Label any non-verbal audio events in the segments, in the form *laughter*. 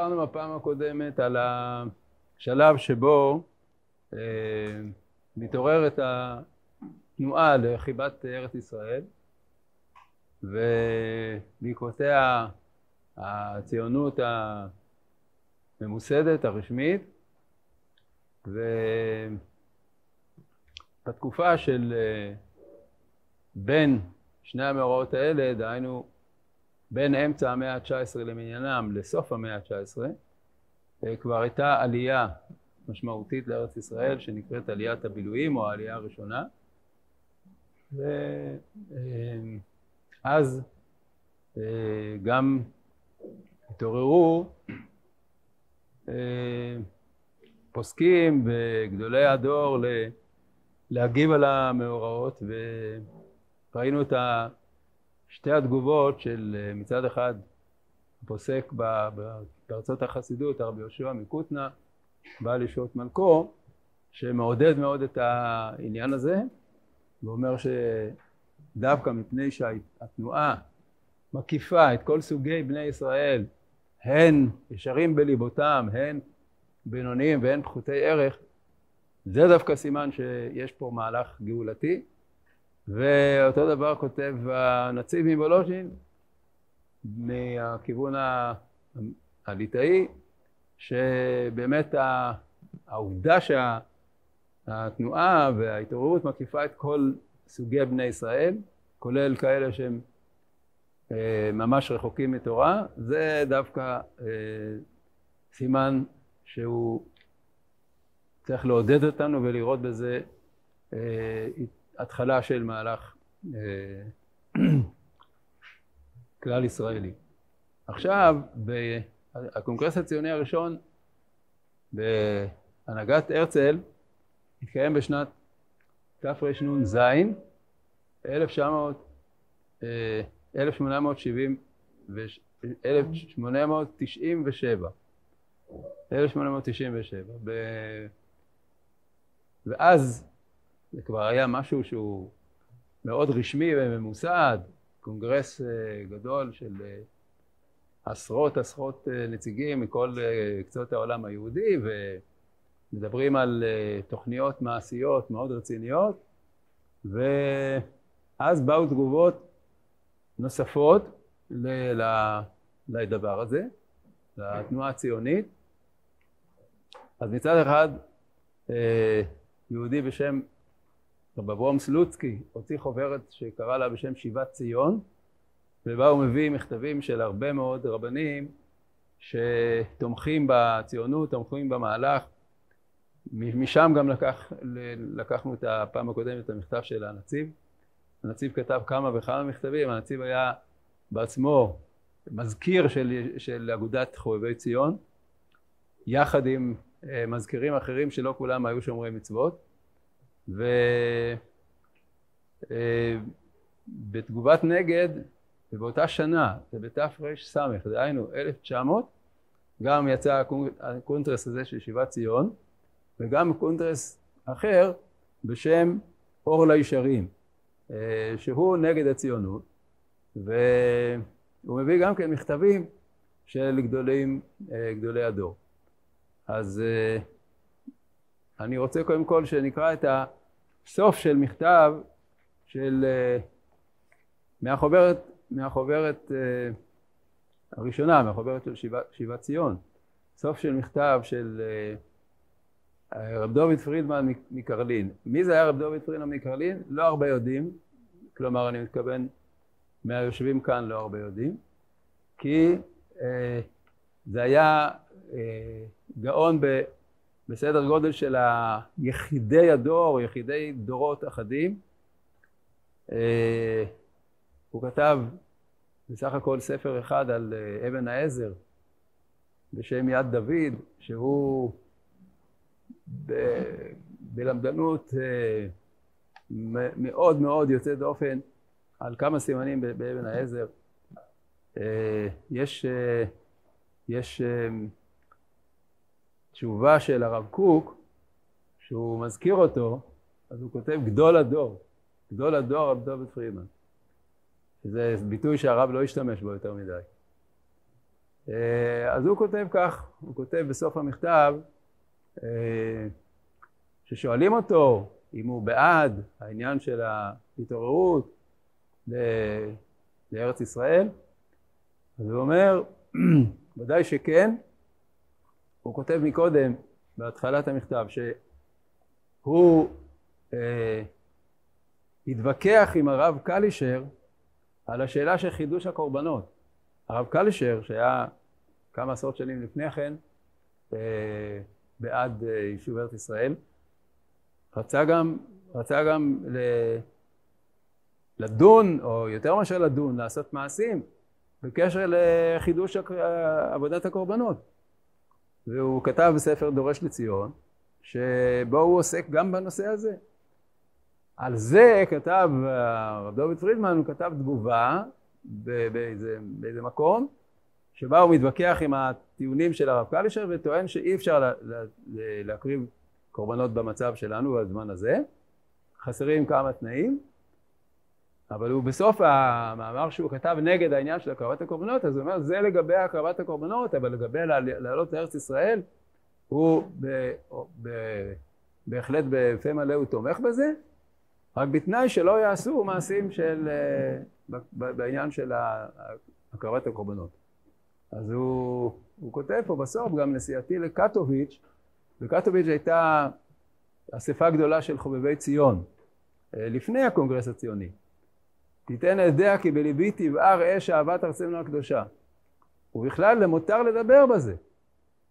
דיברנו בפעם הקודמת על השלב שבו אה, מתעוררת התנועה לחיבת ארץ ישראל ובעקבותיה הציונות הממוסדת, הרשמית, ובתקופה של אה, בין שני המאורעות האלה, דהיינו בין אמצע המאה ה-19 למניינם לסוף המאה ה-19, אה, כבר הייתה עלייה משמעותית לארץ ישראל שנקראת עליית הבילויים או העלייה הראשונה. ואז אה, גם התעוררו אה, פוסקים וגדולי הדור להגיב על המאורעות וראינו את שתי התגובות של אה, מצד אחד פוסק בארצות החסידות הרבי יהושע מקוטנה בעל ישועות מלכו שמעודד מאוד את העניין הזה ואומר שדווקא מפני שהתנועה מקיפה את כל סוגי בני ישראל הן ישרים בליבותם הן בינוניים והן פחותי ערך זה דווקא סימן שיש פה מהלך גאולתי ואותו דבר כותב הנציב מוולוז'ין מהכיוון הליטאי שבאמת העובדה שהתנועה וההתעוררות מקיפה את כל סוגי בני ישראל כולל כאלה שהם אה, ממש רחוקים מתורה זה דווקא אה, סימן שהוא צריך לעודד אותנו ולראות בזה אה, התחלה של מהלך *clears throat* כלל ישראלי. עכשיו הקונגרס הציוני הראשון בהנהגת הרצל התקיים בשנת תרנ"ז 1897 1897 ואז זה כבר היה משהו שהוא מאוד רשמי וממוסד קונגרס גדול של עשרות עשרות אה, נציגים מכל אה, קצות העולם היהודי ומדברים על אה, תוכניות מעשיות מאוד רציניות ואז באו תגובות נוספות לדבר הזה, לתנועה הציונית. אז מצד אחד יהודי בשם רב אברום סלוצקי הוציא חוברת שקרא לה בשם שיבת ציון ובה הוא מביא מכתבים של הרבה מאוד רבנים שתומכים בציונות, תומכים במהלך. משם גם לקח, לקחנו את הפעם הקודמת את המכתב של הנציב. הנציב כתב כמה וכמה מכתבים, הנציב היה בעצמו מזכיר של, של אגודת חובבי ציון, יחד עם אה, מזכירים אחרים שלא כולם היו שומרי מצוות. ובתגובת אה, נגד ובאותה שנה, זה בתר"ס, דהיינו 1900, גם יצא הקונטרס הזה של שיבת ציון, וגם קונטרס אחר בשם אור לישרים, אה, שהוא נגד הציונות, והוא מביא גם כן מכתבים של גדולים, אה, גדולי הדור. אז אני רוצה קודם כל שנקרא את הסוף של מכתב של מהחוברת מהחוברת אה, הראשונה, מהחוברת של שיבת, שיבת ציון, סוף של מכתב של אה, רב דוד פרידמן מקרלין. מי זה היה רב דוד פרידמן מקרלין? לא הרבה יודעים, כלומר אני מתכוון מהיושבים כאן לא הרבה יודעים, כי אה, זה היה אה, גאון ב, בסדר גודל של יחידי הדור, יחידי דורות אחדים. אה, הוא כתב בסך הכל ספר אחד על אה, אבן העזר בשם יד דוד, שהוא ב, בלמדנות אה, מאוד מאוד יוצא דופן על כמה סימנים באבן העזר. יש, יש תשובה של הרב קוק, שהוא מזכיר אותו, אז הוא כותב גדול הדור, גדול הדור רב דוד פרידמן. שזה ביטוי שהרב לא השתמש בו יותר מדי. אה, אז הוא כותב כך, הוא כותב בסוף המכתב ששואלים אותו אם הוא בעד העניין של ההתעוררות לארץ ישראל, אז הוא אומר, ודאי שכן, הוא כותב מקודם, בהתחלת המכתב, שהוא אה, התווכח עם הרב קלישר על השאלה של חידוש הקורבנות. הרב קלישר, שהיה כמה עשרות שנים לפני כן אה, בעד אה, יישוב ארץ ישראל, רצה גם, רצה גם ל... לדון, או יותר מאשר לדון, לעשות מעשים בקשר לחידוש עבודת הקורבנות. והוא כתב בספר דורש לציון, שבו הוא עוסק גם בנושא הזה. על זה כתב הרב דוד פרידמן, הוא כתב תגובה באיזה, באיזה מקום, שבה הוא מתווכח עם הטיעונים של הרב קלישר וטוען שאי אפשר לה, להקריב קורבנות במצב שלנו בזמן הזה, חסרים כמה תנאים, אבל הוא בסוף המאמר שהוא כתב נגד העניין של הקרבת הקורבנות, אז הוא אומר זה לגבי הקרבת הקורבנות, אבל לגבי לעלות לארץ ישראל, הוא ב, ב, בהחלט בפה מלא הוא תומך בזה, רק בתנאי שלא יעשו מעשים של, אה, בעניין של הקרבת הקורבנות. אז הוא, הוא כותב פה בסוף גם נסיעתי לקטוביץ', וקטוביץ' הייתה אספה גדולה של חובבי ציון, אה, לפני הקונגרס הציוני. תיתן עדיה כי בליבי תבער אש אהבת ארצנו הקדושה. ובכלל מותר לדבר בזה,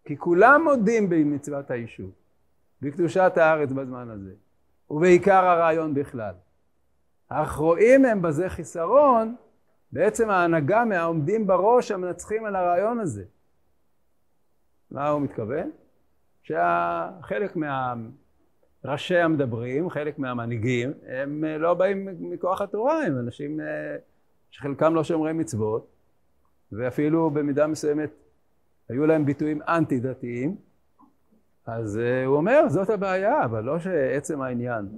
כי כולם מודים במצוות היישוב, בקדושת הארץ בזמן הזה, ובעיקר הרעיון בכלל. אך רואים הם בזה חיסרון, בעצם ההנהגה מהעומדים בראש המנצחים על הרעיון הזה. מה הוא מתכוון? שחלק מה... ראשי המדברים, חלק מהמנהיגים, הם אה, לא באים מכוח התורה, הם אנשים אה, שחלקם לא שומרי מצוות, ואפילו במידה מסוימת היו להם ביטויים אנטי דתיים, אז אה, הוא אומר, זאת הבעיה, אבל לא שעצם העניין.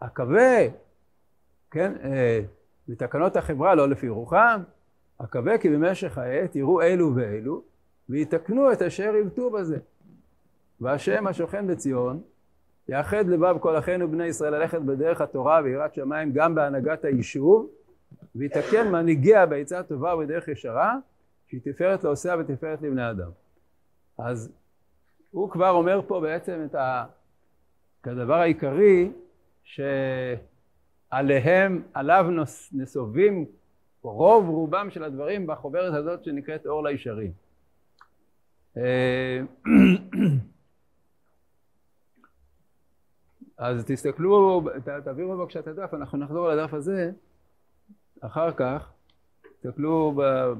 אקווה, כן, בתקנות החברה לא לפי רוחם, אקווה כי במשך העת יראו אלו ואלו, ויתקנו את אשר יבטו בזה. והשם השוכן בציון יאחד לבב כל אחינו בני ישראל ללכת בדרך התורה ויראת שמיים גם בהנהגת היישוב ויתקן מנהיגיה בעצה טובה ובדרך ישרה שהיא תפארת לעושיה ותפארת לבני אדם. אז הוא כבר אומר פה בעצם את, ה, את הדבר העיקרי שעליהם, עליו נסובים רוב רובם של הדברים בחוברת הזאת שנקראת אור לישרים. אה, אז תסתכלו, תעבירו בבקשה את הדף, אנחנו נחזור לדף הזה. אחר כך, תסתכלו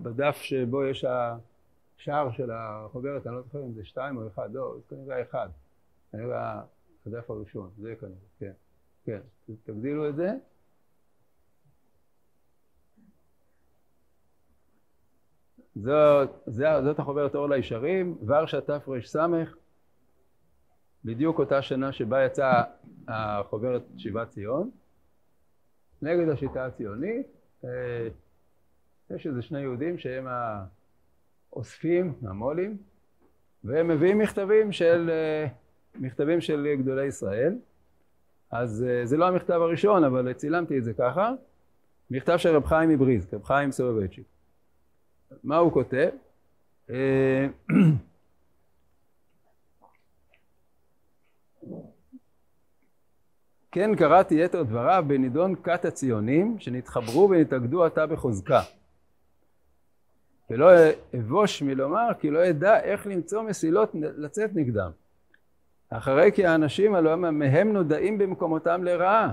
בדף שבו יש השער של החוברת, אני לא זוכר אם זה שתיים או אחד, לא, זה כנראה אחד, כנראה הדף הראשון, זה כנראה, כן, כן, תגדילו את זה. זאת, זאת החוברת אור לישרים, ורשה תר"ס בדיוק אותה שנה שבה יצאה החוברת שיבת ציון, נגד השיטה הציונית. אה, יש איזה שני יהודים שהם האוספים, המו"לים, והם מביאים מכתבים של, אה, מכתבים של גדולי ישראל. אז אה, זה לא המכתב הראשון, אבל צילמתי את זה ככה. מכתב של רב חיים מבריז, רב חיים סובבצ'יק. מה הוא כותב? *clears throat* כן קראתי יתר דבריו בנידון כת הציונים שנתחברו ונתאגדו עתה בחוזקה. ולא אבוש מלומר כי לא אדע איך למצוא מסילות לצאת נגדם. אחרי כי האנשים הלא מהם נודעים במקומותם לרעה.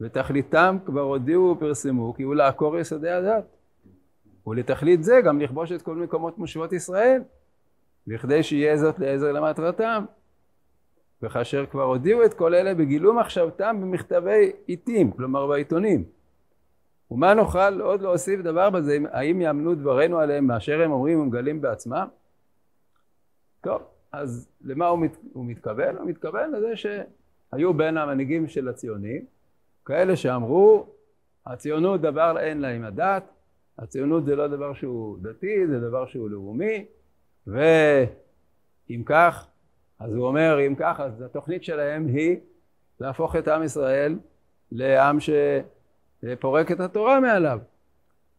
ותכליתם כבר הודיעו ופרסמו כי הוא לעקור יסודי הדת. ולתכלית זה גם לכבוש את כל מקומות מושבות ישראל, בכדי שיהיה זאת לעזר למטרתם. וכאשר כבר הודיעו את כל אלה בגילו מחשבתם במכתבי עיתים, כלומר בעיתונים. ומה נוכל עוד להוסיף דבר בזה, האם יאמנו דברינו עליהם מאשר הם אומרים ומגלים בעצמם? טוב, אז למה הוא, מת, הוא מתכוון? הוא מתכוון לזה שהיו בין המנהיגים של הציונים כאלה שאמרו הציונות דבר אין לה עם הדת, הציונות זה לא דבר שהוא דתי, זה דבר שהוא לאומי, ואם כך, אז הוא אומר, אם כך, אז התוכנית שלהם היא להפוך את עם ישראל לעם שפורק את התורה מעליו.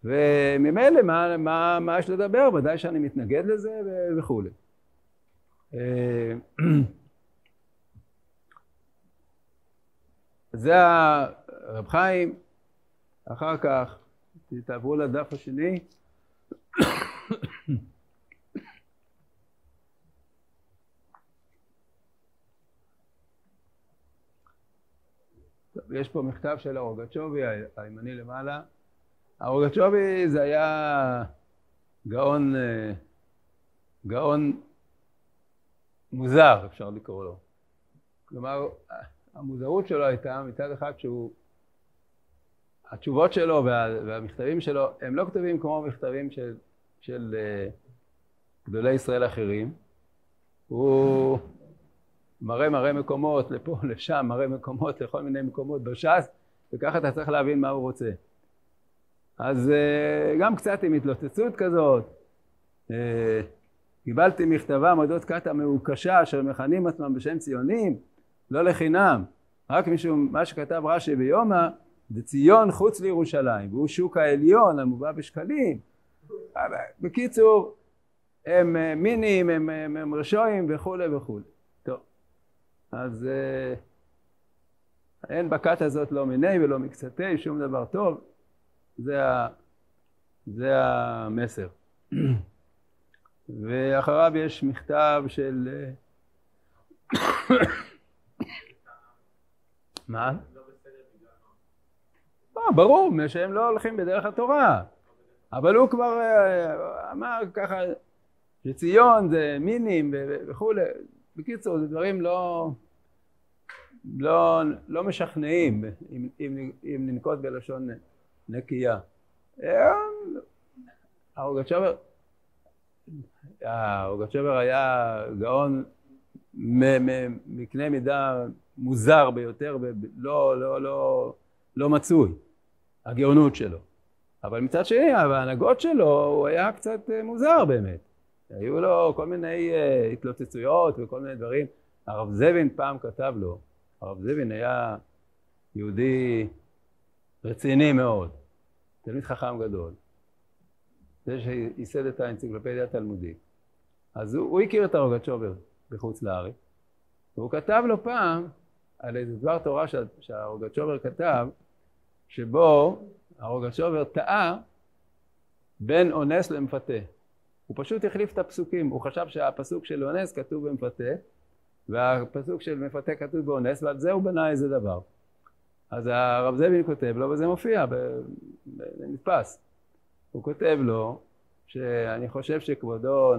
וממילא מה, מה, מה יש לדבר? ודאי שאני מתנגד לזה וכולי. אה, זה הרב חיים, אחר כך תעברו לדף השני. יש פה מכתב של הרוגצ'ובי הימני למעלה. הרוגצ'ובי זה היה גאון, אה, גאון מוזר אפשר לקרוא לו. כלומר המוזרות שלו הייתה מצד אחד שהוא התשובות שלו וה, והמכתבים שלו הם לא כתובים כמו מכתבים של, של uh, גדולי ישראל אחרים. הוא מראה מראה מקומות לפה, *laughs* לשם, מראה מקומות לכל מיני מקומות בש"ס, וככה אתה צריך להבין מה הוא רוצה. אז uh, גם קצת עם התלוצצות כזאת. Uh, קיבלתי מכתבה מודות כת המעוקשה אשר מכנים עצמם בשם ציונים, לא לחינם, רק משום מה שכתב רש"י ביומא זה ציון חוץ לירושלים, והוא שוק העליון המובא בשקלים. בקיצור, הם אה, מינים, הם, הם, הם רשועים וכולי וכולי. אז אה, אין בכת הזאת לא מיני ולא מקצתי, שום דבר טוב. זה, ה, זה המסר. ואחריו יש מכתב של... אה, מה? לא, ברור, שהם לא הולכים בדרך התורה. אבל הוא כבר אה, אמר ככה שציון זה מינים וכולי. בקיצור, זה דברים לא, לא, לא משכנעים, אם, אם, אם ננקוט בלשון נקייה. הרוגצ'ובר, הרוגצ'ובר היה גאון מקנה מידה מוזר ביותר ולא לא, לא, לא מצוי. הגאונות שלו. אבל מצד שני, בהנהגות שלו הוא היה קצת אה, מוזר באמת. היו לו כל מיני אה, התלוצצויות וכל מיני דברים. הרב זבין פעם כתב לו, הרב זבין היה יהודי רציני מאוד, תלמיד חכם גדול. זה שייסד את האנציקלופדיה התלמודית. אז הוא, הוא הכיר את הרוגצ'ובר בחוץ לארץ, והוא כתב לו פעם על איזה דבר תורה שהרוגצ'ובר כתב, שבו הרוגצ'ובר טעה בין אונס למפתה. הוא פשוט החליף את הפסוקים, הוא חשב שהפסוק של אונס כתוב במפתה והפסוק של מפתה כתוב באונס ועל זה הוא בנה איזה דבר. אז הרב זבין כותב לו וזה מופיע, זה נתפס. הוא כותב לו שאני חושב שכבודו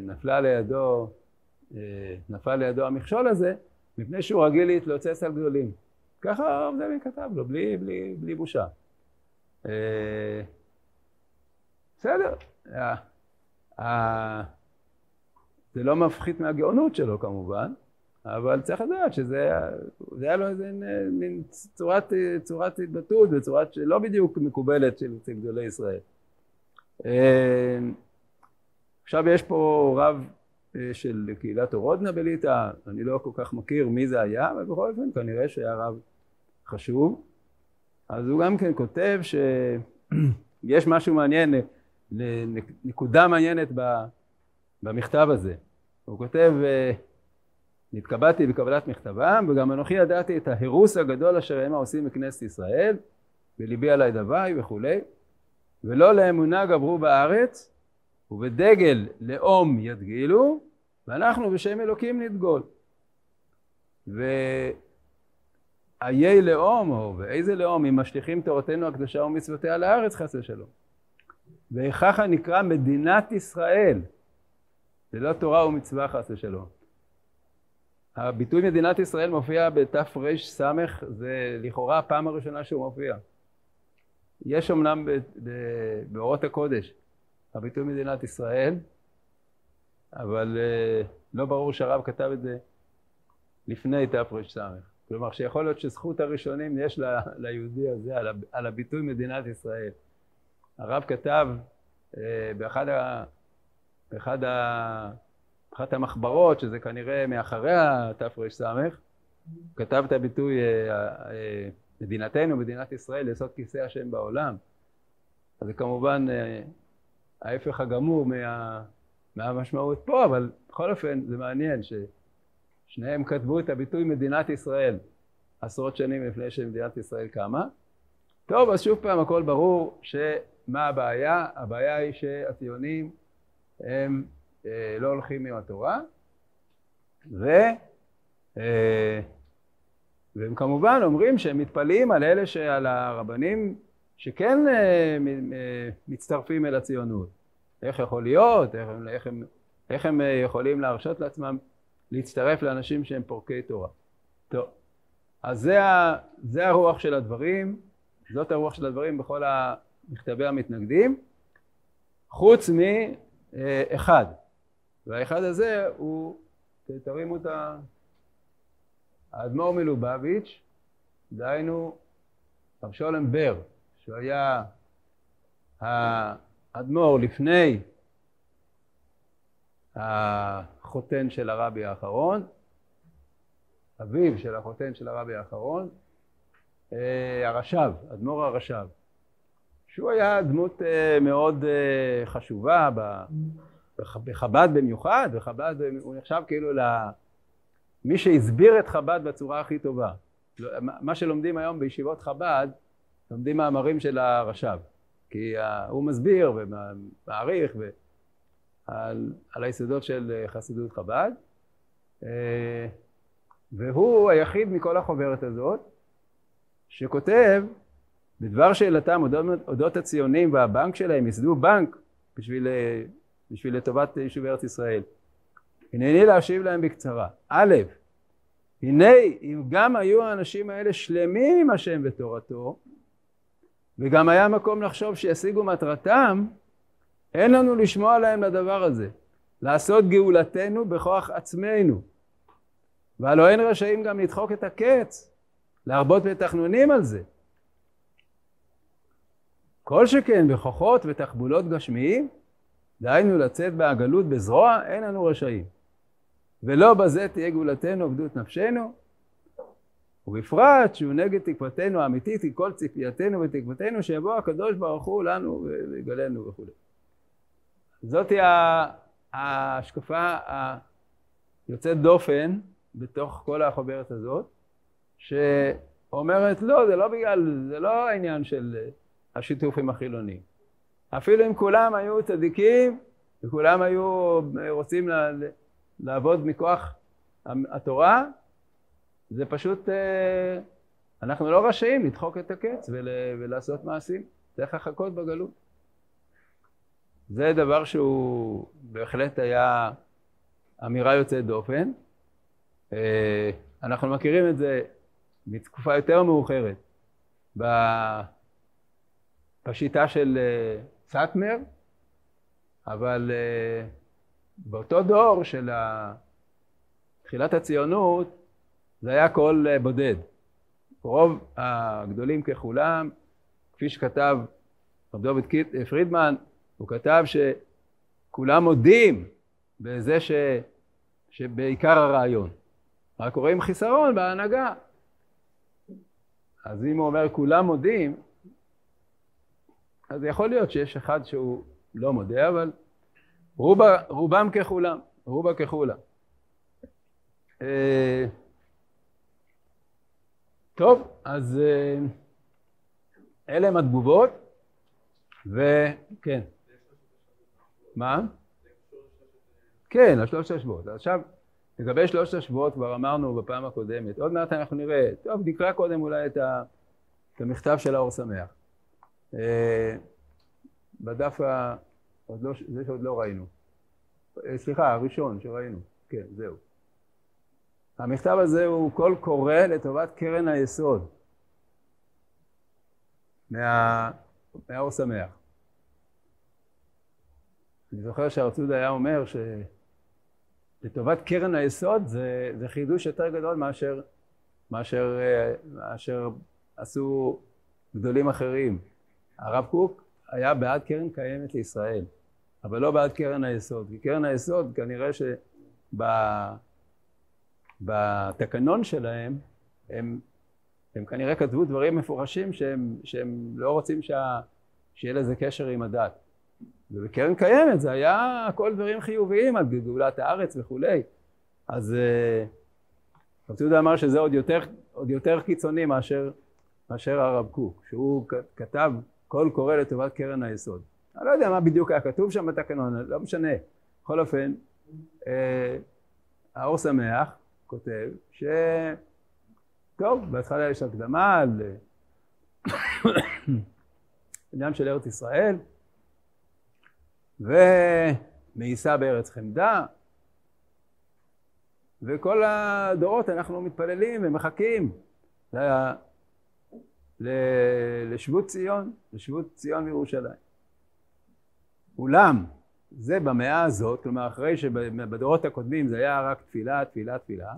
נפלה לידו, נפל לידו המכשול הזה מפני שהוא רגיל להתלוצץ על גדולים. ככה הרב זאבי כתב לו, בלי, בלי, בלי בושה. אה, בסדר, זה לא מפחית מהגאונות שלו כמובן, אבל צריך לדעת שזה היה לו איזה מין צורת, צורת התבטאות וצורת שלא בדיוק מקובלת של גדולי ישראל. אה, עכשיו יש פה רב אה, של קהילת אורודנה בליטא, אני לא כל כך מכיר מי זה היה, אבל בכל אופן כנראה שהיה רב חשוב. אז הוא גם כן כותב שיש *clears throat* משהו מעניין, נקודה מעניינת במכתב הזה. הוא כותב, אה, נתקבעתי בקבלת מכתבם וגם אנוכי ידעתי את ההרוס הגדול אשר המה עושים בכנסת ישראל וליבי עלי דווי וכולי ולא לאמונה גברו בארץ ובדגל לאום ידגילו ואנחנו בשם אלוקים נדגול. ואיי לאום, או ואיזה לאום, אם משליכים תורתנו הקדושה ומצוותיה לארץ חס ושלום. וככה נקרא מדינת ישראל, זה לא תורה ומצווה חס ושלום. הביטוי מדינת ישראל מופיע בתר"ס, זה לכאורה הפעם הראשונה שהוא מופיע. יש אמנם באורות הקודש הביטוי מדינת ישראל, אבל uh, לא ברור שהרב כתב את זה לפני תר"ס. כלומר שיכול להיות שזכות הראשונים יש ליהודי הזה על הביטוי מדינת ישראל. הרב כתב אה, באחד ה... באחד ה... אחת המחברות, שזה כנראה מאחרי התר"ס, כתב את הביטוי מדינתנו, מדינת ישראל, יסוד כיסא השם בעולם. אז זה כמובן ההפך הגמור מה, מהמשמעות פה, אבל בכל אופן זה מעניין ששניהם כתבו את הביטוי מדינת ישראל עשרות שנים לפני שמדינת ישראל קמה. טוב, אז שוב פעם הכל ברור שמה הבעיה? הבעיה היא שהציונים הם אה, לא הולכים עם התורה, ו, אה, והם כמובן אומרים שהם מתפלאים על אלה, שעל הרבנים שכן אה, אה, מצטרפים אל הציונות. איך יכול להיות? איך איך הם, איך הם אה, יכולים להרשות לעצמם להצטרף לאנשים שהם פורקי תורה? טוב, אז זה, ה, זה הרוח של הדברים, זאת הרוח של הדברים בכל מכתבי המתנגדים, חוץ מאחד, והאחד הזה הוא, תרימו את האדמו"ר מלובביץ', דהיינו רב שולם בר, שהוא היה האדמו"ר לפני החותן של הרבי האחרון, אביו של החותן של הרבי האחרון, אה, הרש"ב, אדמו"ר הרש"ב, שהוא היה דמות אה, מאוד אה, חשובה בחב"ד במיוחד, בחב"ד הוא נחשב כאילו למי שהסביר את חב"ד בצורה הכי טובה. מה שלומדים היום בישיבות חב"ד לומדים מאמרים של הרש"ב, כי הוא מסביר ומעריך על, על היסודות של חסידות חב"ד, אה, והוא היחיד מכל החוברת הזאת שכותב בדבר שאלתם אודות, אודות הציונים והבנק שלהם, ייסדו בנק בשביל, בשביל לטובת יישוב ארץ ישראל. הנני להשיב להם בקצרה. א', הנה אם גם היו האנשים האלה שלמים עם השם ותורתו, וגם היה מקום לחשוב שישיגו מטרתם, אין לנו לשמוע להם לדבר הזה, לעשות גאולתנו בכוח עצמנו. והלא אין רשאים גם לדחוק את הקץ, להרבות בתחנונים על זה. כל שכן בכוחות ותחבולות גשמיים, דהיינו לצאת בעגלות בזרוע, אין לנו רשאים. ולא בזה תהיה גאולתנו עבדות נפשנו, ובפרט שהוא נגד תקוותנו האמיתית, היא כל ציפייתנו ותקוותנו שיבוא הקדוש ברוך הוא לנו ויגלנו וכו'. זאתי ההשקפה היוצאת דופן בתוך כל החוברת הזאת, שאומרת לא, זה לא בגלל, זה לא העניין של השיתוף עם החילונים. אפילו אם כולם היו צדיקים וכולם היו רוצים לעבוד מכוח התורה, זה פשוט, אה, אנחנו לא רשאים לדחוק את הקץ ול, ולעשות מעשים, צריך לחכות בגלות. זה דבר שהוא בהחלט היה אמירה יוצאת דופן. אה, אנחנו מכירים את זה מתקופה יותר מאוחרת בשיטה של אה, סאטמר, אבל באותו דור של תחילת הציונות זה היה קול אה, בודד. רוב הגדולים ככולם, כפי שכתב רב דוד אה, פרידמן, הוא כתב שכולם מודים בזה ש... שבעיקר הרעיון. רק רואים חיסרון בהנהגה. אז אם הוא אומר כולם מודים, אז יכול להיות שיש אחד שהוא לא מודה, אבל רוב, רובם ככולם, רובה ככולם. אה, טוב, אז אה, אלה הם התגובות, וכן. מה? כן, השלושת השבועות. עכשיו, לגבי שלושת השבועות כבר אמרנו בפעם הקודמת, עוד מעט אנחנו נראה, טוב, נקרא קודם אולי את, ה, את המכתב של האור שמח. אה, בדף ה... עוד לא, זה שעוד לא ראינו. אה, סליחה, הראשון שראינו, כן, זהו. המכתב הזה הוא קול קורא לטובת קרן היסוד מה... מהאור שמח. אני זוכר שהרצוד היה אומר שלטובת קרן היסוד זה, זה חידוש יותר גדול מאשר, מאשר, מאשר עשו גדולים אחרים. הרב קוק היה בעד קרן קיימת לישראל, אבל לא בעד קרן היסוד, כי קרן היסוד כנראה שבתקנון שלהם הם, הם כנראה כתבו דברים מפורשים שהם, שהם לא רוצים שה, שיהיה לזה קשר עם הדת. ובקרן קיימת זה היה הכל דברים חיוביים על גאולת הארץ וכולי. אז אה, רב ציודה אמר שזה עוד יותר, עוד יותר קיצוני מאשר, מאשר הרב קוק, שהוא כתב קול קורא לטובת קרן היסוד. אני לא יודע מה בדיוק היה כתוב שם בתקנון, לא משנה. בכל אופן, אה, האור שמח כותב ש... טוב, בהתחלה יש הקדמה על *coughs* עניין של ארץ ישראל, ומאיסה בארץ חמדה, וכל הדורות אנחנו מתפללים ומחכים לשבות ציון, לשבות ציון מירושלים. אולם זה במאה הזאת, כלומר אחרי שבדורות הקודמים זה היה רק תפילה, תפילה, תפילה,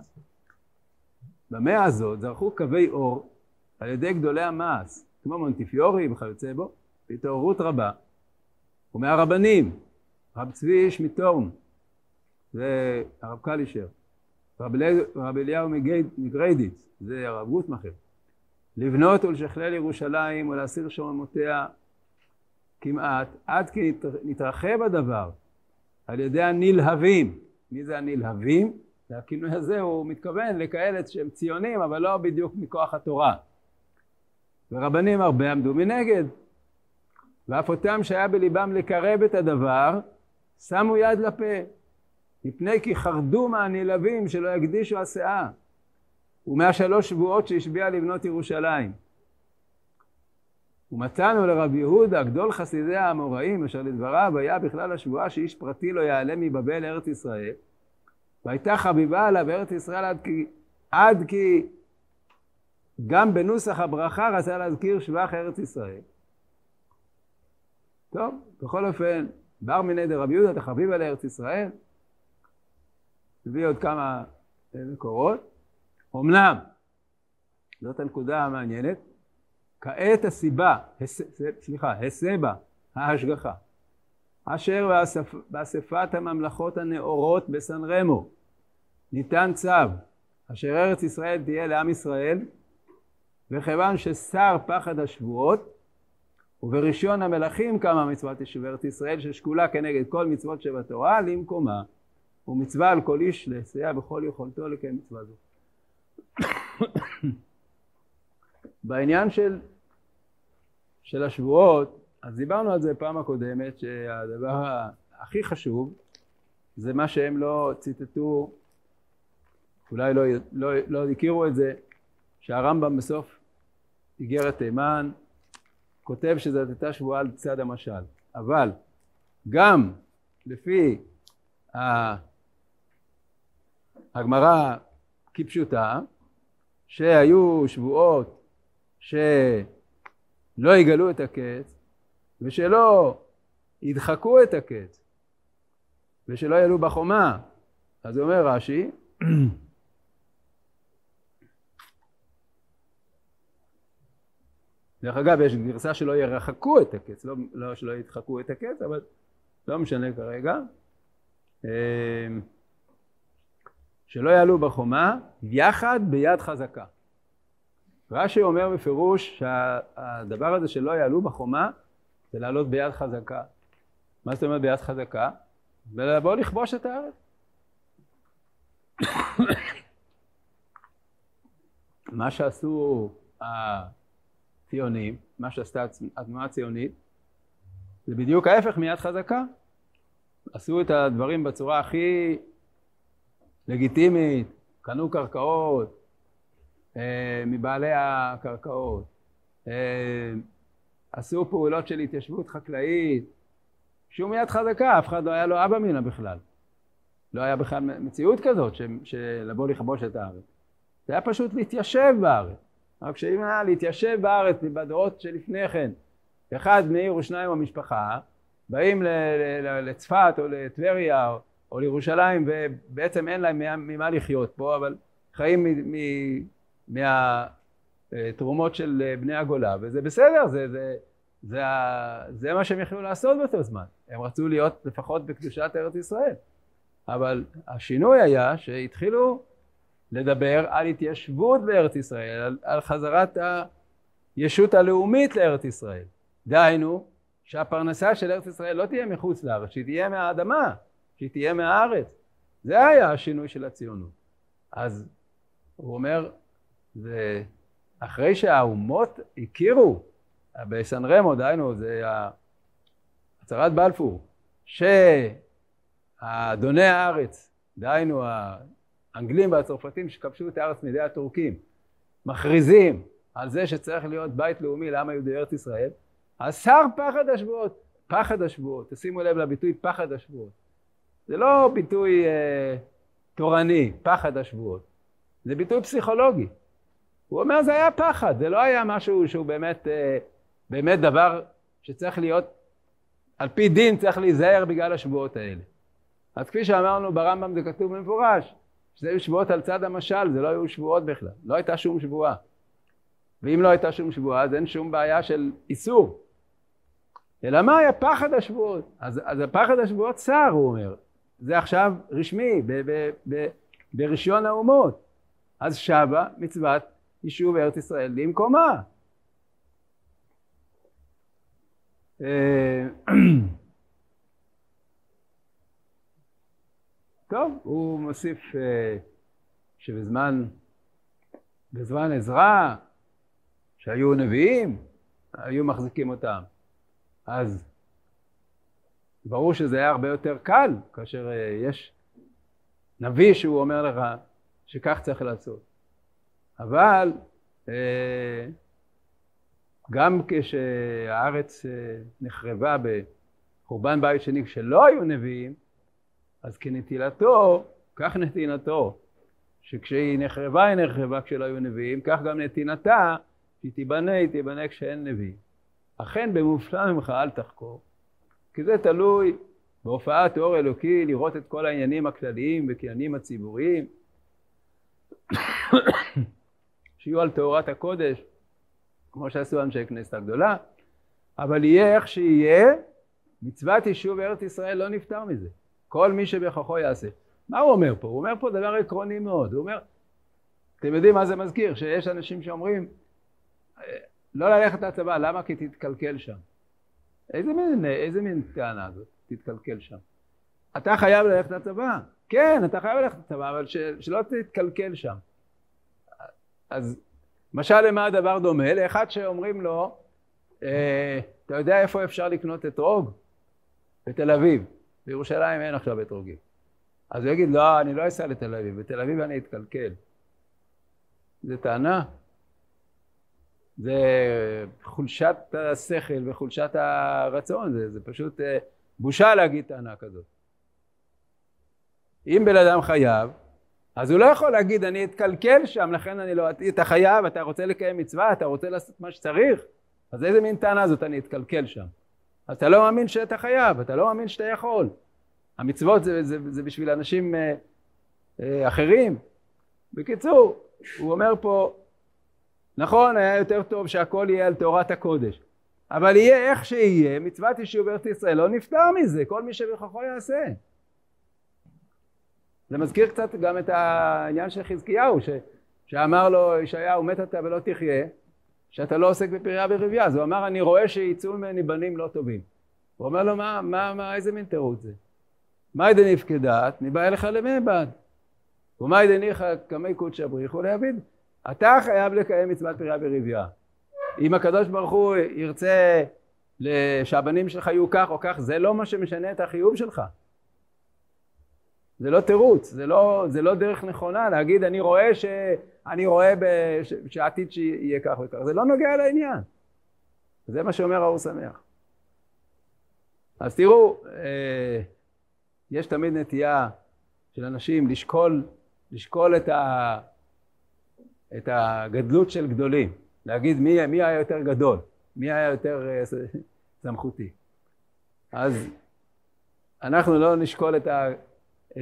במאה הזאת זרחו קווי אור על ידי גדולי המעש, כמו מונטיפיורי וכיוצא בו, בהתעוררות רבה, ומהרבנים, רב צבי איש מטורן, והרב קלישר, רב אליהו מגריידיץ, זה הרב גוטמכר, לבנות ולשכלל ירושלים ולהסיר שוממותיה כמעט, עד כי נתרחב הדבר על ידי הנלהבים. מי זה הנלהבים? והכינוי הזה הוא מתכוון לכאלה שהם ציונים, אבל לא בדיוק מכוח התורה. ורבנים הרבה עמדו מנגד, ואף אותם שהיה בליבם לקרב את הדבר, שמו יד לפה, מפני כי חרדו מהנלהבים שלא יקדישו הסאה, ומהשלוש שבועות שהשביע לבנות ירושלים. ומצאנו לרב יהודה, גדול חסידי האמוראים, אשר לדבריו היה בכלל השבועה שאיש פרטי לא יעלה מבבל לארץ ישראל, והייתה חביבה עליו ארץ ישראל עד כי, עד כי גם בנוסח הברכה רצה להזכיר שבח ארץ ישראל. טוב, בכל אופן, בר מיני דרב יהודה, אתה חביב על ארץ ישראל, הביא עוד כמה מקורות. אמנם, זאת הנקודה המעניינת, כעת הסיבה, הס, סליחה, הסבה, ההשגחה, אשר באספ, באספת הממלכות הנאורות בסן רמו ניתן צו אשר ארץ ישראל תהיה לעם ישראל וכיוון ששר פחד השבועות ובראשון המלכים קמה מצוות יישוב ארץ ישראל ששקולה כנגד כל מצוות שבתורה למקומה ומצווה על כל איש לסייע בכל יכולתו לקיים מצווה זו. בעניין של, של השבועות אז דיברנו על זה פעם הקודמת שהדבר הכי חשוב זה מה שהם לא ציטטו אולי לא, לא, לא הכירו את זה שהרמב"ם בסוף איגרת תימן כותב שזאת הייתה שבועה על צד המשל. אבל גם לפי הגמרא כפשוטה שהיו שבועות שלא יגלו את הקץ ושלא ידחקו את הקץ ושלא יעלו בחומה. אז אומר רש"י *clears throat* דרך אגב יש גרסה שלא ירחקו את הקץ לא, לא שלא ידחקו את הקץ אבל לא משנה כרגע. אמ, שלא יעלו בחומה יחד ביד חזקה רש"י אומר בפירוש שהדבר הזה שלא יעלו בחומה זה לעלות ביד חזקה. מה זאת אומרת ביד חזקה? ולבוא לכבוש את הארץ. *coughs* מה שעשו הציונים, מה שעשתה התנועה הציונית, זה בדיוק ההפך מיד חזקה. עשו את הדברים בצורה הכי לגיטימית, קנו קרקעות אה, מבעלי הקרקעות, אה, עשו פעולות של התיישבות חקלאית, שום יד חזקה, אף אחד לא היה לו אבא מינה בכלל. לא היה בכלל מציאות כזאת של לבוא לכבוש את הארץ. זה היה פשוט להתיישב בארץ. רק שאם היה להתיישב בארץ בדורות שלפני כן, אחד מעיר ושניים במשפחה, באים לצפת או לטבריה או, או לירושלים ובעצם אין להם ממה לחיות פה, אבל חיים מהתרומות של בני הגולה, וזה בסדר, זה, זה, זה. זה מה שהם יכלו לעשות באותו זמן. הם רצו להיות לפחות בקדושת ארץ ישראל. אבל השינוי היה שהתחילו לדבר על התיישבות בארץ ישראל, על, על חזרת הישות הלאומית לארץ ישראל. דהיינו, שהפרנסה של ארץ ישראל לא תהיה מחוץ לארץ, שהיא תהיה מהאדמה, שהיא תהיה מהארץ. זה היה השינוי של הציונות. אז הוא אומר, זה אחרי שהאומות הכירו בסן רמו, דהיינו, זה הצהרת בלפור, שאדוני הארץ, דהיינו האנגלים והצרפתים שכבשו את הארץ מידי הטורקים, מכריזים על זה שצריך להיות בית לאומי לעם היהודי ארץ ישראל, השר פחד השבועות, פחד השבועות, תשימו לב לביטוי פחד השבועות. זה לא ביטוי אה, תורני, פחד השבועות, זה ביטוי פסיכולוגי. הוא אומר זה היה פחד, זה לא היה משהו שהוא באמת, אה, באמת דבר שצריך להיות, על פי דין צריך להיזהר בגלל השבועות האלה. אז כפי שאמרנו ברמב"ם זה כתוב במפורש, שזה היו שבועות על צד המשל, זה לא היו שבועות בכלל, לא הייתה שום שבועה. ואם לא הייתה שום שבועה אז אין שום בעיה של איסור. אלא מה היה פחד השבועות? אז, אז הפחד השבועות צר, הוא אומר. זה עכשיו רשמי, ב, ב, ב, ברישיון האומות. אז שבה מצוות יישוב ארץ ישראל למקומה. אה, *clears throat* טוב, הוא מוסיף אה, שבזמן בזמן עזרא, שהיו נביאים, היו מחזיקים אותם. אז ברור שזה היה הרבה יותר קל כאשר אה, יש נביא שהוא אומר לך שכך צריך לעשות. אבל אה, גם כשהארץ אה, נחרבה בחורבן בית שני כשלא היו נביאים, אז כנטילתו, כך נתינתו, שכשהיא נחרבה היא נחרבה כשלא היו נביאים, כך גם נתינתה, שהיא תיבנה, היא תיבנה כשאין נביאים. אכן במופלא ממך אל תחקור, כי זה תלוי בהופעת אור אלוקי לראות את כל העניינים הכלליים וכעניינים הציבוריים שיהיו על טהרת הקודש כמו שעשו אנשי כנסת הגדולה אבל יהיה איך שיהיה מצוות יישוב ארץ ישראל לא נפטר מזה כל מי שבכוחו יעשה מה הוא אומר פה? הוא אומר פה דבר עקרוני מאוד הוא אומר אתם יודעים מה זה מזכיר? שיש אנשים שאומרים לא ללכת לצבא, למה? כי תתקלקל שם. איזה מין, איזה מין טענה זאת, תתקלקל שם. אתה חייב ללכת לצבא, כן, אתה חייב ללכת לצבא, אבל ש, שלא תתקלקל שם. אז משל למה הדבר דומה? לאחד שאומרים לו, אה, אתה יודע איפה אפשר לקנות אתרוג? בתל אביב. בירושלים אין עכשיו אתרוגים. אז הוא יגיד, לא, אני לא אסע לתל אביב, בתל אביב אני אתקלקל. זו טענה? זה חולשת השכל וחולשת הרצון, זה, זה פשוט אה, בושה להגיד טענה כזאת. אם בן אדם חייב, אז הוא לא יכול להגיד אני אתקלקל שם, לכן אני לא... אתה חייב, אתה רוצה לקיים מצווה, אתה רוצה לעשות מה שצריך, אז איזה מין טענה זאת אני אתקלקל שם? אתה לא מאמין שאתה חייב, אתה לא מאמין שאתה יכול. המצוות זה, זה, זה בשביל אנשים אה, אה, אחרים. בקיצור, הוא אומר פה נכון, היה יותר טוב שהכל יהיה על תורת הקודש. אבל יהיה איך שיהיה, מצוות יישוב ארץ ישראל לא נפטר מזה, כל מי שבכוחו יעשה. זה מזכיר קצת גם את העניין של חזקיהו, ש... שאמר לו ישעיהו מת אתה ולא תחיה, שאתה לא עוסק בפריה ורבייה, אז הוא אמר אני רואה שיצאו ממני בנים לא טובים. הוא אומר לו מה, מה, מה איזה מין תירוץ זה? מאי דנפקדת מבא אליך למעבד ומאי דניחא קמי קודשא בריחו להביד אתה חייב לקיים מצוות פריה ורבייה. אם הקדוש ברוך הוא ירצה שהבנים שלך יהיו כך או כך, זה לא מה שמשנה את החיוב שלך. זה לא תירוץ, זה לא, זה לא דרך נכונה להגיד אני רואה, ש, אני רואה בש, שעתיד שיהיה כך וכך, זה לא נוגע לעניין. זה מה שאומר האור שמח. אז תראו, אה, יש תמיד נטייה של אנשים לשקול, לשקול את ה... את הגדלות של גדולים, להגיד מי, מי היה יותר גדול, מי היה יותר אה, סמכותי. אז אנחנו לא נשקול את, ה,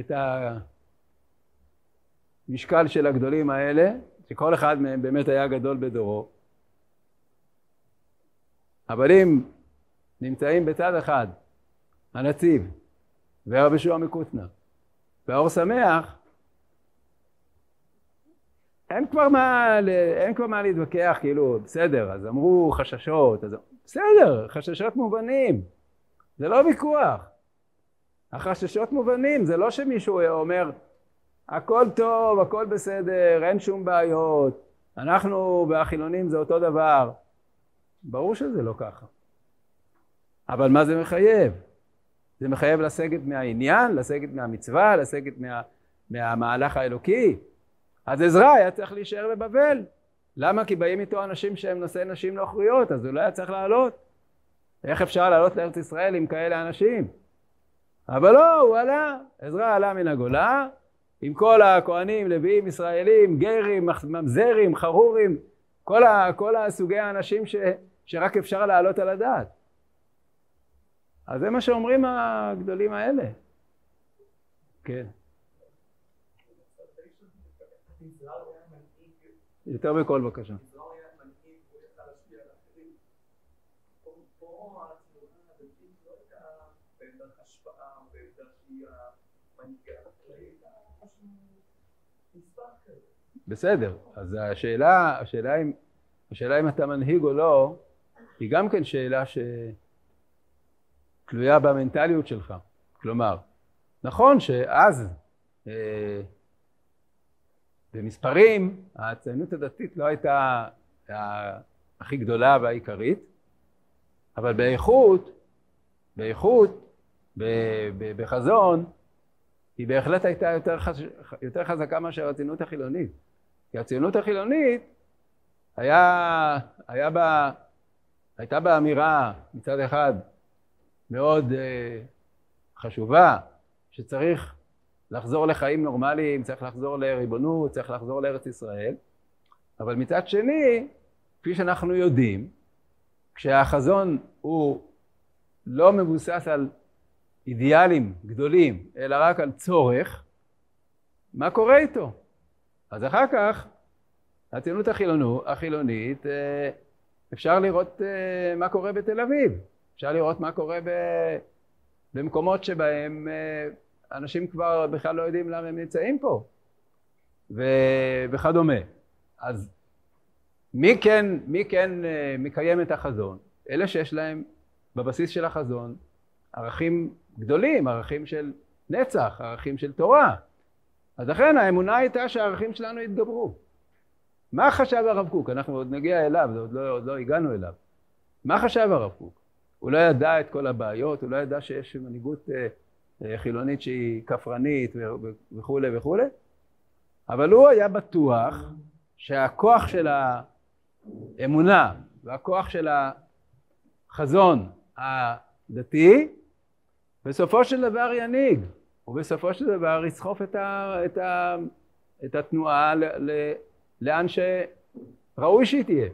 את המשקל של הגדולים האלה, שכל אחד מהם באמת היה גדול בדורו, אבל אם נמצאים בצד אחד הנציב ורבי שועה מקוטנר והאור שמח אין כבר מה, אין כבר מה להתווכח, כאילו, בסדר, אז אמרו חששות, אז בסדר, חששות מובנים, זה לא ויכוח. החששות מובנים, זה לא שמישהו אומר, הכל טוב, הכל בסדר, אין שום בעיות, אנחנו והחילונים זה אותו דבר. ברור שזה לא ככה. אבל מה זה מחייב? זה מחייב לסגת מהעניין, לסגת מהמצווה, לסגת מה, מהמהלך האלוקי. אז עזרא היה צריך להישאר בבבל. למה? כי באים איתו אנשים שהם נושאי נשים נוכריות, אז הוא לא היה צריך לעלות. איך אפשר לעלות לארץ ישראל עם כאלה אנשים? אבל לא, הוא עלה. עזרא עלה מן הגולה, עם כל הכהנים, לוויים, ישראלים, גרים, ממזרים, חרורים, כל, ה, כל הסוגי האנשים ש, שרק אפשר להעלות על הדעת. אז זה מה שאומרים הגדולים האלה. כן. יותר בקול בבקשה. בסדר, אז השאלה, השאלה אם, השאלה אם אתה מנהיג או לא, היא גם כן שאלה שתלויה במנטליות שלך. כלומר, נכון שאז אה, במספרים הציונות הדתית לא הייתה הכי גדולה והעיקרית, אבל באיכות, באיכות, בחזון, היא בהחלט הייתה יותר, חש... יותר חזקה מאשר הציונות החילונית. כי הציונות החילונית היה, היה בה, הייתה בה אמירה מצד אחד מאוד אה, חשובה, שצריך לחזור לחיים נורמליים, צריך לחזור לריבונות, צריך לחזור לארץ ישראל, אבל מצד שני, כפי שאנחנו יודעים, כשהחזון הוא לא מבוסס על אידיאלים גדולים, אלא רק על צורך, מה קורה איתו? אז אחר כך, הציונות החילונו, החילונית, אה, אפשר לראות אה, מה קורה בתל אביב, אפשר לראות מה קורה במקומות שבהם אה, אנשים כבר בכלל לא יודעים למה הם נמצאים פה ו- וכדומה. אז מי כן, מי כן מקיים את החזון? אלה שיש להם בבסיס של החזון ערכים גדולים, ערכים של נצח, ערכים של תורה. אז לכן האמונה הייתה שהערכים שלנו יתגברו. מה חשב הרב קוק? אנחנו עוד נגיע אליו, עוד לא, עוד לא הגענו אליו. מה חשב הרב קוק? הוא לא ידע את כל הבעיות, הוא לא ידע שיש מנהיגות אה, אה, חילונית שהיא כפרנית וכולי וכולי, אבל הוא היה בטוח שהכוח של האמונה והכוח של החזון הדתי בסופו של דבר ינהיג, ובסופו של דבר יסחוף את, ה, את, ה, את התנועה ל, ל, לאן שראוי שהיא תהיה.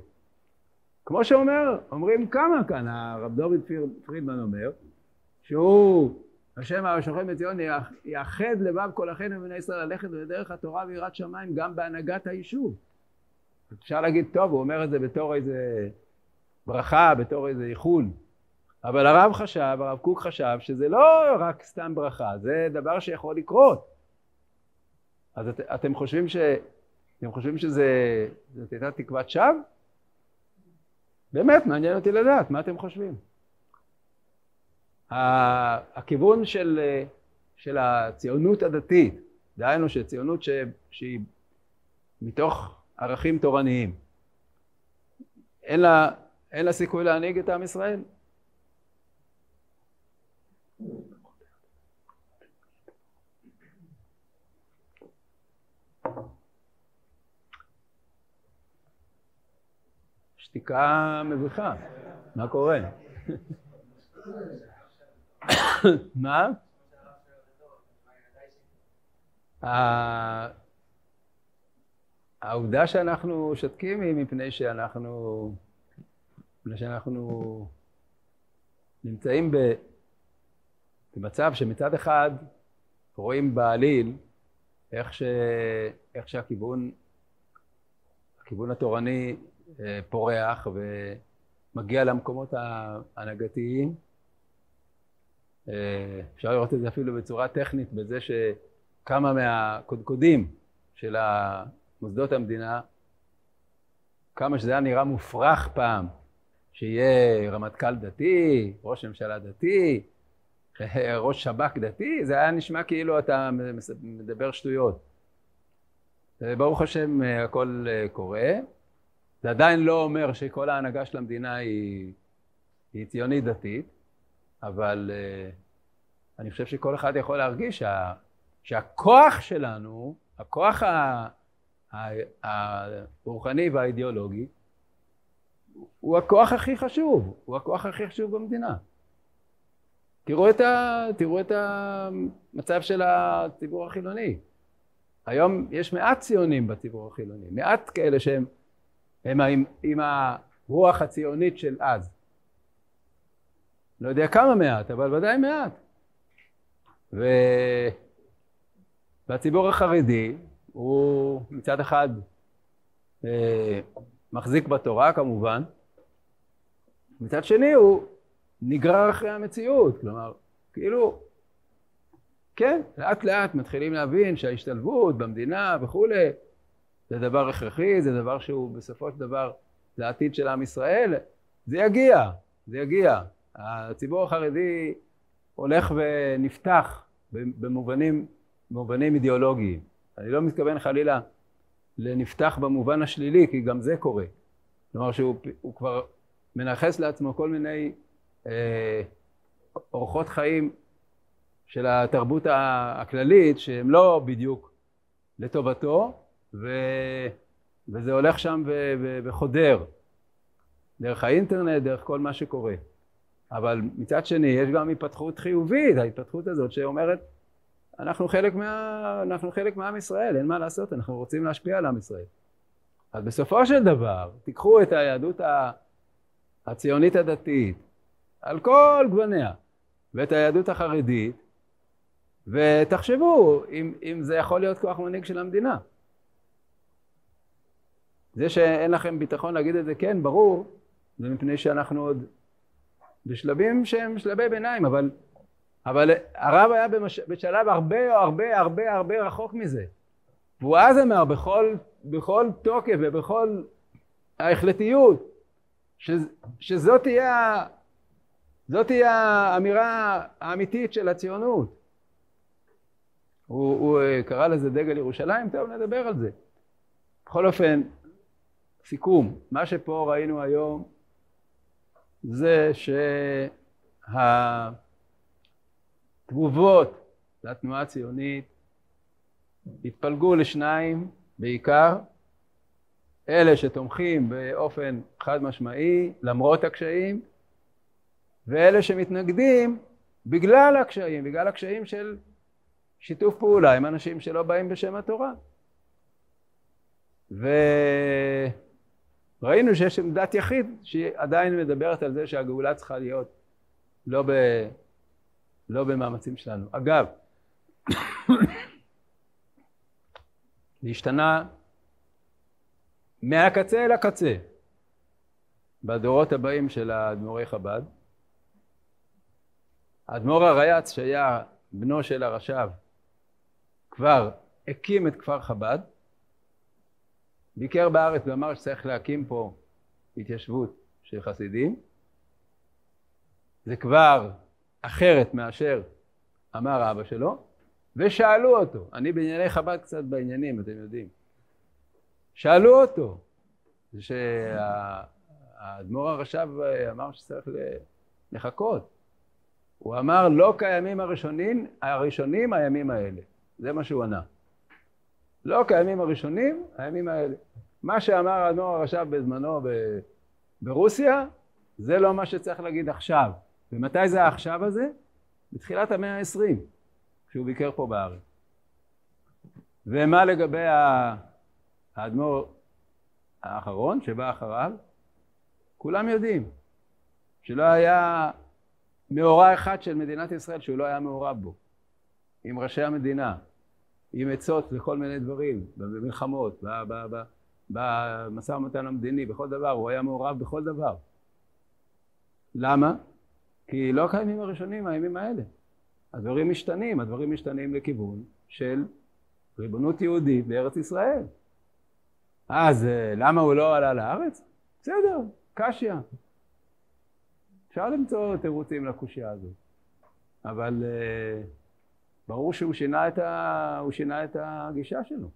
כמו שאומר, אומרים כמה כאן, הרב דוד פרידמן אומר, שהוא, השם השוכן בציון, יאחד לבב כל אחינו ובני ישראל ללכת בדרך התורה ויראת שמיים גם בהנהגת היישוב. אפשר להגיד, טוב, הוא אומר את זה בתור איזה ברכה, בתור איזה איחול. אבל הרב חשב, הרב קוק חשב שזה לא רק סתם ברכה, זה דבר שיכול לקרות. אז את, אתם חושבים ש... אתם חושבים שזה... זאת הייתה תקוות שווא? באמת, מעניין אותי לדעת, מה אתם חושבים? הכיוון של, של הציונות הדתית, דהיינו שציונות ש, שהיא מתוך ערכים תורניים, אין לה, אין לה סיכוי להנהיג את עם ישראל? שתיקה מביכה, מה קורה? *laughs* מה? העובדה שאנחנו שותקים היא מפני שאנחנו, מפני שאנחנו נמצאים במצב שמצד אחד רואים בעליל איך, ש, איך שהכיוון הכיוון התורני אה, פורח ומגיע למקומות ההנהגתיים אפשר לראות את זה אפילו בצורה טכנית, בזה שכמה מהקודקודים של מוסדות המדינה, כמה שזה היה נראה מופרך פעם, שיהיה רמטכ"ל דתי, ראש ממשלה דתי, *laughs* ראש שב"כ דתי, זה היה נשמע כאילו אתה מדבר שטויות. ברוך השם הכל קורה. זה עדיין לא אומר שכל ההנהגה של המדינה היא, היא ציונית דתית, אבל uh, אני חושב שכל אחד יכול להרגיש שה, שהכוח שלנו, הכוח הרוחני והאידיאולוגי, הוא הכוח הכי חשוב, הוא הכוח הכי חשוב במדינה. תראו את, ה, תראו את המצב של הציבור החילוני. היום יש מעט ציונים בציבור החילוני, מעט כאלה שהם הם עם, עם הרוח הציונית של אז. לא יודע כמה מעט, אבל ודאי מעט. ו... והציבור החרדי הוא מצד אחד אה, מחזיק בתורה כמובן, מצד שני הוא נגרר אחרי המציאות, כלומר, כאילו, כן, לאט לאט מתחילים להבין שההשתלבות במדינה וכולי, זה דבר הכרחי, זה דבר שהוא בסופו של דבר לעתיד של עם ישראל, זה יגיע, זה יגיע. הציבור החרדי הולך ונפתח במובנים, במובנים אידיאולוגיים. אני לא מתכוון חלילה לנפתח במובן השלילי, כי גם זה קורה. כלומר שהוא כבר מנכס לעצמו כל מיני אה, אורחות חיים של התרבות הכללית שהם לא בדיוק לטובתו, ו... וזה הולך שם ו... ו... וחודר דרך האינטרנט, דרך כל מה שקורה. אבל מצד שני יש גם התפתחות חיובית, ההתפתחות הזאת שאומרת אנחנו חלק, מה... אנחנו חלק מעם ישראל, אין מה לעשות, אנחנו רוצים להשפיע על עם ישראל. אז בסופו של דבר, תיקחו את היהדות הציונית הדתית, על כל גווניה, ואת היהדות החרדית, ותחשבו אם, אם זה יכול להיות כוח מנהיג של המדינה. זה שאין לכם ביטחון להגיד את זה, כן, ברור, זה מפני שאנחנו עוד בשלבים שהם שלבי ביניים, אבל, אבל הרב היה במש... בשלב הרבה הרבה הרבה הרבה רחוק מזה. והוא אז אמר בכל, בכל תוקף ובכל ההחלטיות, ש, שזאת תהיה, תהיה האמירה האמיתית של הציונות. הוא, הוא קרא לזה דגל ירושלים, טוב נדבר על זה. בכל אופן, סיכום, מה שפה ראינו היום זה שהתגובות לתנועה הציונית התפלגו לשניים בעיקר, אלה שתומכים באופן חד משמעי למרות הקשיים, ואלה שמתנגדים בגלל הקשיים, בגלל הקשיים של שיתוף פעולה עם אנשים שלא באים בשם התורה. ו... ראינו שיש עמדת יחיד שעדיין מדברת על זה שהגאולה צריכה להיות לא, ב, לא במאמצים שלנו. אגב, *coughs* זה השתנה מהקצה אל הקצה בדורות הבאים של האדמו"רי חב"ד. האדמו"ר הרייץ שהיה בנו של הרש"ב כבר הקים את כפר חב"ד ביקר בארץ ואמר שצריך להקים פה התיישבות של חסידים. זה כבר אחרת מאשר אמר אבא שלו, ושאלו אותו, אני בענייני חב"ד קצת בעניינים, אתם יודעים. שאלו אותו, שהאדמו"ר הרש"ב אמר שצריך לחכות. הוא אמר לא כימים הראשונים, הראשונים הימים האלה. זה מה שהוא ענה. לא כימים הראשונים, הימים האלה. מה שאמר האדמו"ר הרש"ב בזמנו ב- ברוסיה, זה לא מה שצריך להגיד עכשיו. ומתי זה העכשיו הזה? בתחילת המאה העשרים, כשהוא ביקר פה בארץ. ומה לגבי האדמו"ר האחרון שבא אחריו? כולם יודעים שלא היה מאורע אחד של מדינת ישראל שהוא לא היה מעורב בו, עם ראשי המדינה, עם עצות לכל מיני דברים, במלחמות, במשא ומתן המדיני, בכל דבר, הוא היה מעורב בכל דבר. למה? כי לא קיימים הראשונים הימים האלה. הדברים משתנים, הדברים משתנים לכיוון של ריבונות יהודית בארץ ישראל. אז אה, למה הוא לא עלה לארץ? בסדר, קשיא. אפשר למצוא תירוצים לקושייה הזאת, אבל uh, ברור שהוא שינה את, ה... שינה את הגישה שלו.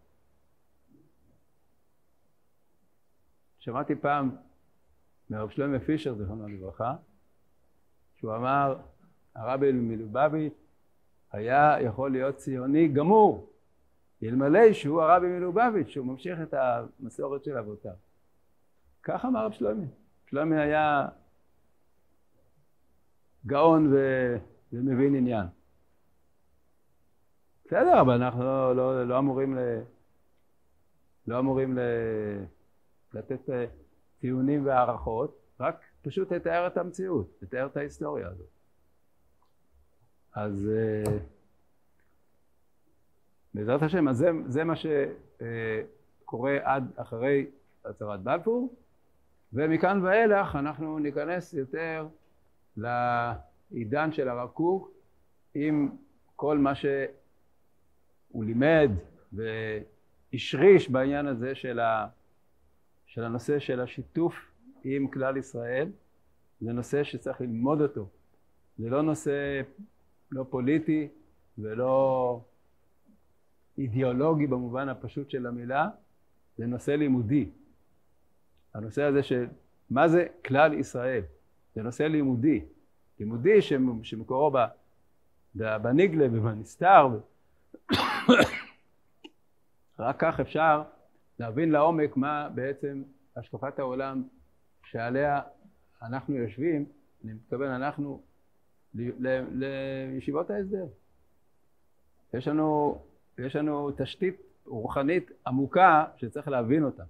שמעתי פעם מהרב שלמה פישר, זיכרונו לברכה, שהוא אמר, הרבי מלובביץ' היה יכול להיות ציוני גמור, אלמלא שהוא הרבי מלובביץ', שהוא ממשיך את המסורת של אבותיו. כך אמר רב שלמה. שלמה היה גאון ו... ומבין עניין. בסדר, אבל אנחנו לא, לא, לא אמורים, ל... לא אמורים ל... לתת אה, טיעונים והערכות, רק פשוט לתאר את המציאות, לתאר את ההיסטוריה הזאת. אז אה, בעזרת השם, אז זה, זה מה שקורה עד אחרי הצהרת בלפור, ומכאן ואילך אנחנו ניכנס יותר לעידן של הרב קוק עם כל מה שהוא לימד והשריש בעניין הזה של, ה, של הנושא של השיתוף עם כלל ישראל. זה נושא שצריך ללמוד אותו. זה לא נושא לא פוליטי ולא אידיאולוגי במובן הפשוט של המילה, זה נושא לימודי. הנושא הזה של מה זה כלל ישראל, זה נושא לימודי. לימודי שמקורו בניגלה ובנסתר. רק כך אפשר להבין לעומק מה בעצם השקפת העולם שעליה אנחנו יושבים, אני מתכוון אנחנו, לישיבות ההסדר. יש לנו, יש לנו תשתית רוחנית עמוקה שצריך להבין אותה.